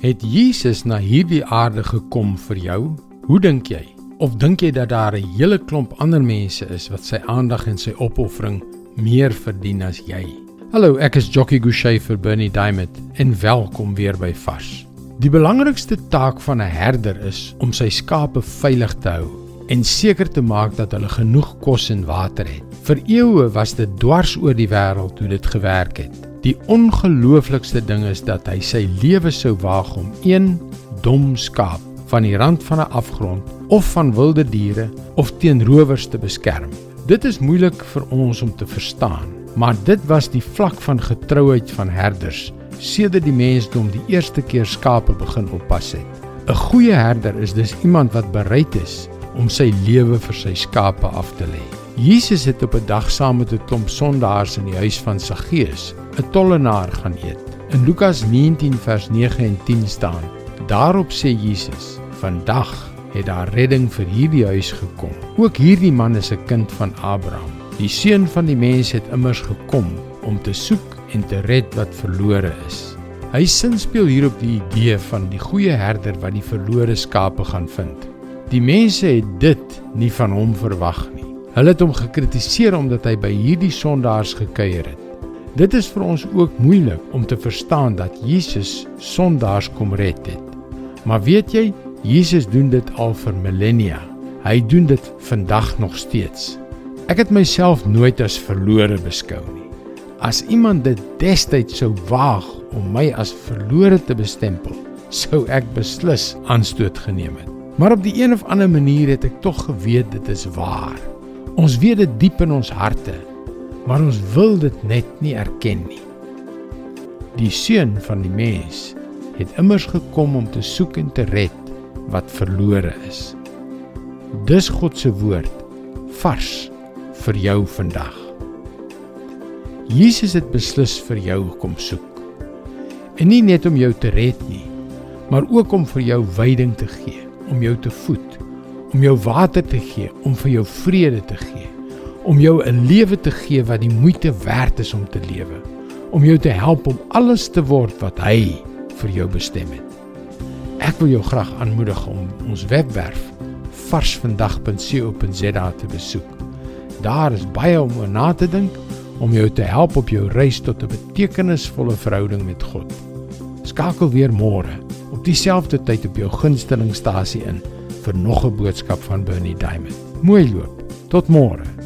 Het Jesus na hierdie aarde gekom vir jou? Hoe dink jy? Of dink jy dat daar 'n hele klomp ander mense is wat sy aandag en sy opoffering meer verdien as jy? Hallo, ek is Jockey Gouchee vir Bernie Diamond en welkom weer by Vars. Die belangrikste taak van 'n herder is om sy skape veilig te hou en seker te maak dat hulle genoeg kos en water het. Vir eeue was dit dwars oor die wêreld hoe dit gewerk het. Die ongelooflikste ding is dat hy sy lewe sou waag om een dom skaap van die rand van 'n afgrond of van wilde diere of teen rowers te beskerm. Dit is moeilik vir ons om te verstaan, maar dit was die vlak van getrouheid van herders sedert die mensdom die eerste keer skape begin oppas het. 'n Goeie herder is dus iemand wat bereid is om sy lewe vir sy skape af te lê. Jesus het op 'n dag saam met 'n klomp sondaars in die huis van Saggeus 'n tollenaar gaan eet. In Lukas 19 vers 9 en 10 staan: Daarop sê Jesus: "Vandag het daar redding vir hierdie huis gekom. Ook hierdie man is 'n kind van Abraham. Die seun van die mens het immers gekom om te soek en te red wat verlore is." Hy sin speel hierop die idee van die goeie herder wat die verlore skape gaan vind. Die mense het dit nie van hom verwag nie. Hulle het hom gekritiseer omdat hy by hierdie sondaars gekuier het. Dit is vir ons ook moeilik om te verstaan dat Jesus sondaars kom red het. Maar weet jy, Jesus doen dit al vir millennia. Hy doen dit vandag nog steeds. Ek het myself nooit as verlore beskou nie. As iemand dit destyds sou waag om my as verlore te bestempel, sou ek beslis aanstoot geneem het. Maar op die een of ander manier het ek tog geweet dit is waar. Ons weet dit diep in ons harte maar ons wil dit net nie erken nie. Die seun van die mens het immers gekom om te soek en te red wat verlore is. Dis God se woord vars vir jou vandag. Jesus het beslis vir jou kom soek. En nie net om jou te red nie, maar ook om vir jou veiding te gee, om jou te voed, om jou water te gee, om vir jou vrede te gee om jou 'n lewe te gee wat die moeite werd is om te lewe, om jou te help om alles te word wat hy vir jou bestem het. Ek wil jou graag aanmoedig om ons webwerf varsvandag.co.za te besoek. Daar is baie om oor na te dink om jou te help op jou reis tot 'n betekenisvolle verhouding met God. Skakel weer môre op dieselfde tyd op jou gunstelingstasie in vir nog 'n boodskap van Bernie Diamond. Mooi loop. Tot môre.